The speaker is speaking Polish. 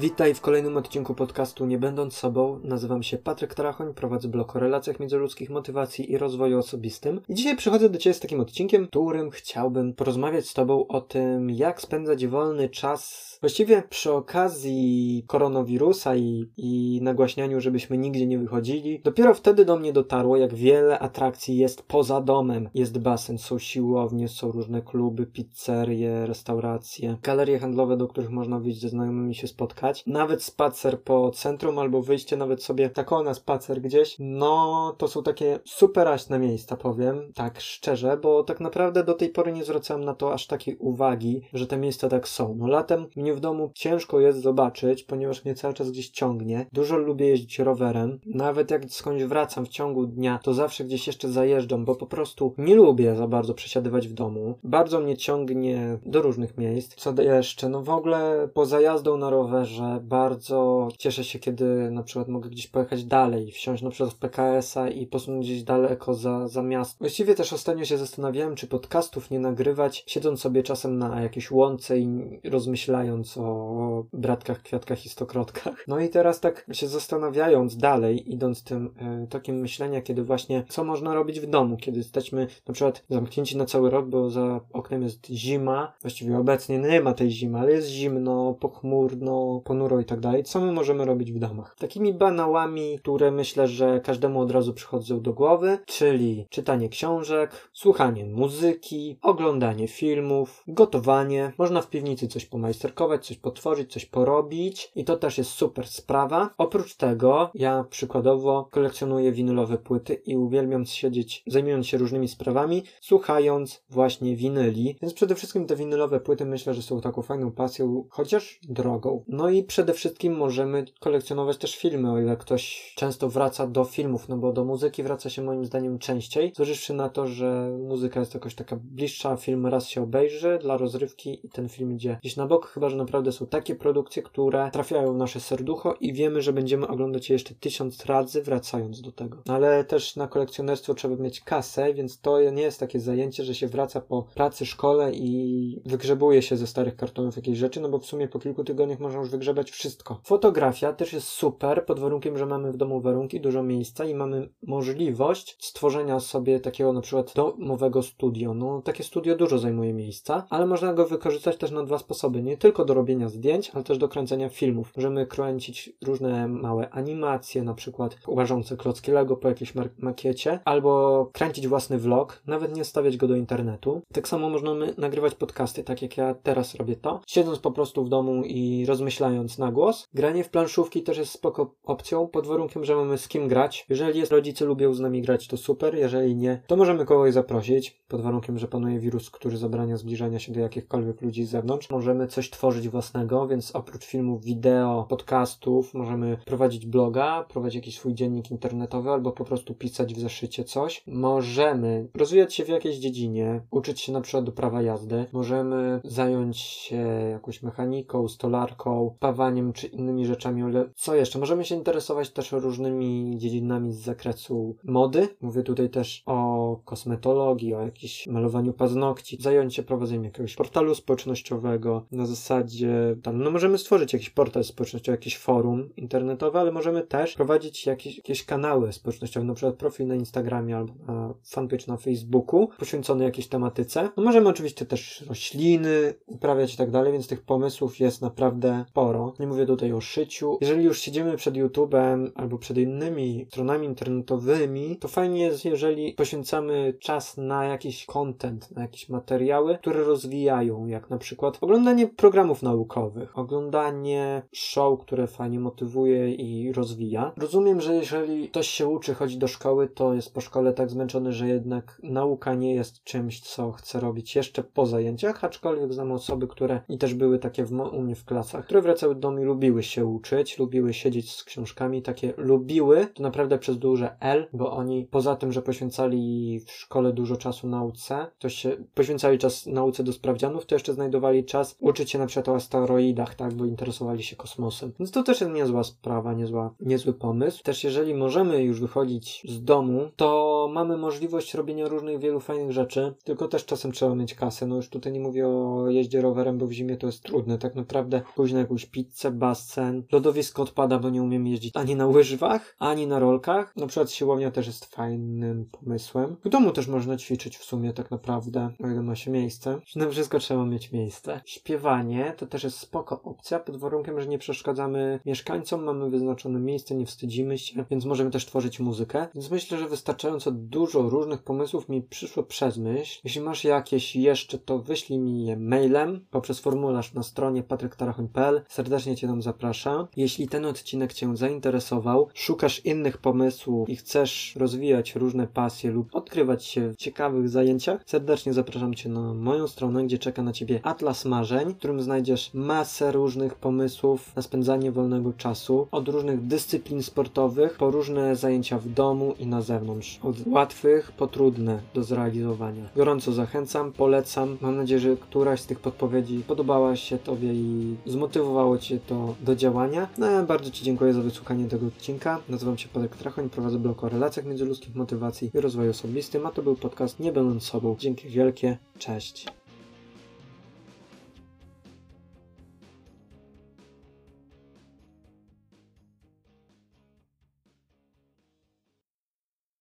Witaj w kolejnym odcinku podcastu Nie Będąc Sobą. Nazywam się Patryk Tarachoń, prowadzę blog o relacjach międzyludzkich, motywacji i rozwoju osobistym. I dzisiaj przychodzę do Ciebie z takim odcinkiem, którym chciałbym porozmawiać z Tobą o tym, jak spędzać wolny czas właściwie przy okazji koronawirusa i, i nagłaśnianiu, żebyśmy nigdzie nie wychodzili. Dopiero wtedy do mnie dotarło, jak wiele atrakcji jest poza domem. Jest basen, są siłownie, są różne kluby, pizzerie, restauracje, galerie handlowe, do których można wyjść ze znajomymi się spotkać. Nawet spacer po centrum albo wyjście nawet sobie tako na spacer gdzieś. No, to są takie superaśne miejsca, powiem, tak szczerze, bo tak naprawdę do tej pory nie zwracałem na to aż takiej uwagi, że te miejsca tak są. No latem mnie w domu ciężko jest zobaczyć, ponieważ mnie cały czas gdzieś ciągnie. Dużo lubię jeździć rowerem. Nawet jak skądś wracam w ciągu dnia, to zawsze gdzieś jeszcze zajeżdżam, bo po prostu nie lubię za bardzo przesiadywać w domu. Bardzo mnie ciągnie do różnych miejsc. Co jeszcze? No w ogóle poza jazdą na rowerze bardzo cieszę się, kiedy na przykład mogę gdzieś pojechać dalej, wsiąść na przykład w PKS-a i posunąć gdzieś daleko za, za miasto. Właściwie też ostatnio się zastanawiałem, czy podcastów nie nagrywać, siedząc sobie czasem na jakiejś łące i rozmyślając o bratkach, kwiatkach i stokrotkach. No i teraz tak się zastanawiając dalej, idąc tym y, tokiem myślenia, kiedy właśnie co można robić w domu, kiedy jesteśmy na przykład zamknięci na cały rok, bo za oknem jest zima, właściwie obecnie nie ma tej zimy, ale jest zimno, pochmurno, ponuro i tak dalej. Co my możemy robić w domach? Takimi banałami, które myślę, że każdemu od razu przychodzą do głowy, czyli czytanie książek, słuchanie muzyki, oglądanie filmów, gotowanie, można w piwnicy coś pomajsterkować, coś potworzyć, coś porobić i to też jest super sprawa. Oprócz tego ja przykładowo kolekcjonuję winylowe płyty i uwielbiam siedzieć, zajmując się różnymi sprawami, słuchając właśnie winyli. Więc przede wszystkim te winylowe płyty myślę, że są taką fajną pasją, chociaż drogą. No i przede wszystkim możemy kolekcjonować też filmy, o ile ktoś często wraca do filmów, no bo do muzyki wraca się moim zdaniem częściej, zważywszy na to, że muzyka jest jakoś taka bliższa, film raz się obejrzy dla rozrywki i ten film idzie gdzieś na bok, chyba że naprawdę są takie produkcje, które trafiają w nasze serducho i wiemy, że będziemy oglądać je jeszcze tysiąc razy, wracając do tego. No ale też na kolekcjonerstwo trzeba mieć kasę, więc to nie jest takie zajęcie, że się wraca po pracy, szkole i wygrzebuje się ze starych kartonów jakieś rzeczy, no bo w sumie po kilku tygodniach można już wygrzebać wszystko. Fotografia też jest super, pod warunkiem, że mamy w domu warunki, dużo miejsca i mamy możliwość stworzenia sobie takiego na przykład domowego studio. No takie studio dużo zajmuje miejsca, ale można go wykorzystać też na dwa sposoby. Nie tylko do robienia zdjęć, ale też do kręcenia filmów. Możemy kręcić różne małe animacje, na przykład uważające klocki Lego po jakiejś makiecie, albo kręcić własny vlog, nawet nie stawiać go do internetu. Tak samo możemy nagrywać podcasty, tak jak ja teraz robię to, siedząc po prostu w domu i rozmyślając na głos. Granie w planszówki też jest spoko opcją, pod warunkiem, że mamy z kim grać. Jeżeli jest rodzice lubią z nami grać, to super, jeżeli nie, to możemy kogoś zaprosić, pod warunkiem, że panuje wirus, który zabrania zbliżania się do jakichkolwiek ludzi z zewnątrz. Możemy coś tworzyć własnego, więc oprócz filmów, wideo, podcastów, możemy prowadzić bloga, prowadzić jakiś swój dziennik internetowy albo po prostu pisać w zeszycie coś. Możemy rozwijać się w jakiejś dziedzinie, uczyć się na przykład do prawa jazdy. Możemy zająć się jakąś mechaniką, stolarką, pawaniem czy innymi rzeczami, ale co jeszcze? Możemy się interesować też różnymi dziedzinami z zakresu mody. Mówię tutaj też o kosmetologii, o jakimś malowaniu paznokci, zająć się prowadzeniem jakiegoś portalu społecznościowego na zasadzie, no możemy stworzyć jakiś portal społecznościowy, jakieś forum internetowe, ale możemy też prowadzić jakieś, jakieś kanały społecznościowe, na przykład profil na Instagramie albo na fanpage na Facebooku poświęcony jakiejś tematyce. No możemy oczywiście też rośliny uprawiać i tak dalej, więc tych pomysłów jest naprawdę sporo. Nie mówię tutaj o szyciu. Jeżeli już siedzimy przed YouTube'em albo przed innymi stronami internetowymi, to fajnie jest, jeżeli poświęcamy czas na jakiś content, na jakieś materiały, które rozwijają, jak na przykład oglądanie programów naukowych, oglądanie show, które fajnie motywuje i rozwija. Rozumiem, że jeżeli ktoś się uczy, chodzi do szkoły, to jest po szkole tak zmęczony, że jednak nauka nie jest czymś, co chce robić jeszcze po zajęciach, aczkolwiek znam osoby, które i też były takie w, u mnie w klasach, które wracały do domu i lubiły się uczyć, lubiły siedzieć z książkami, takie lubiły, to naprawdę przez duże L, bo oni poza tym, że poświęcali w szkole dużo czasu nauce, to się poświęcali czas nauce do sprawdzianów, to jeszcze znajdowali czas uczyć się na przykład o asteroidach, tak, bo interesowali się kosmosem. Więc to też jest niezła sprawa, niezła, niezły pomysł. Też jeżeli możemy już wychodzić z domu, to mamy możliwość robienia różnych wielu fajnych rzeczy, tylko też czasem trzeba mieć kasę. No już tutaj nie mówię o jeździe rowerem, bo w zimie to jest trudne. Tak naprawdę pójść na jakąś pizzę, basen, lodowisko odpada, bo nie umiem jeździć ani na łyżwach, ani na rolkach. Na przykład siłownia też jest fajnym pomysłem. W domu też można ćwiczyć w sumie tak naprawdę, o ile ma się miejsce. Na wszystko trzeba mieć miejsce. Śpiewanie to też jest spoko opcja, pod warunkiem, że nie przeszkadzamy mieszkańcom, mamy wyznaczone miejsce, nie wstydzimy się, więc możemy też tworzyć muzykę. Więc myślę, że wystarczająco dużo różnych pomysłów mi przyszło przez myśl. Jeśli masz jakieś jeszcze, to wyślij mi je mailem poprzez formularz na stronie patryktarachoń.pl. Serdecznie Cię tam zapraszam. Jeśli ten odcinek Cię zainteresował, szukasz innych pomysłów i chcesz rozwijać różne pasje lub odkrywać się w ciekawych zajęciach, serdecznie zapraszam Cię na moją stronę, gdzie czeka na Ciebie Atlas Marzeń, w którym znajdziesz masę różnych pomysłów na spędzanie wolnego czasu, od różnych dyscyplin sportowych po różne zajęcia w domu i na zewnątrz. Od łatwych po trudne do zrealizowania. Gorąco zachęcam, polecam. Mam nadzieję, że któraś z tych podpowiedzi podobała się Tobie i zmotywowało Cię to do działania. No bardzo Ci dziękuję za wysłuchanie tego odcinka. Nazywam się Patryk Trachoń, prowadzę blog o relacjach międzyludzkich, motywacji i rozwoju osobistym, a to był podcast Nie będąc sobą. Dzięki wielkie, cześć.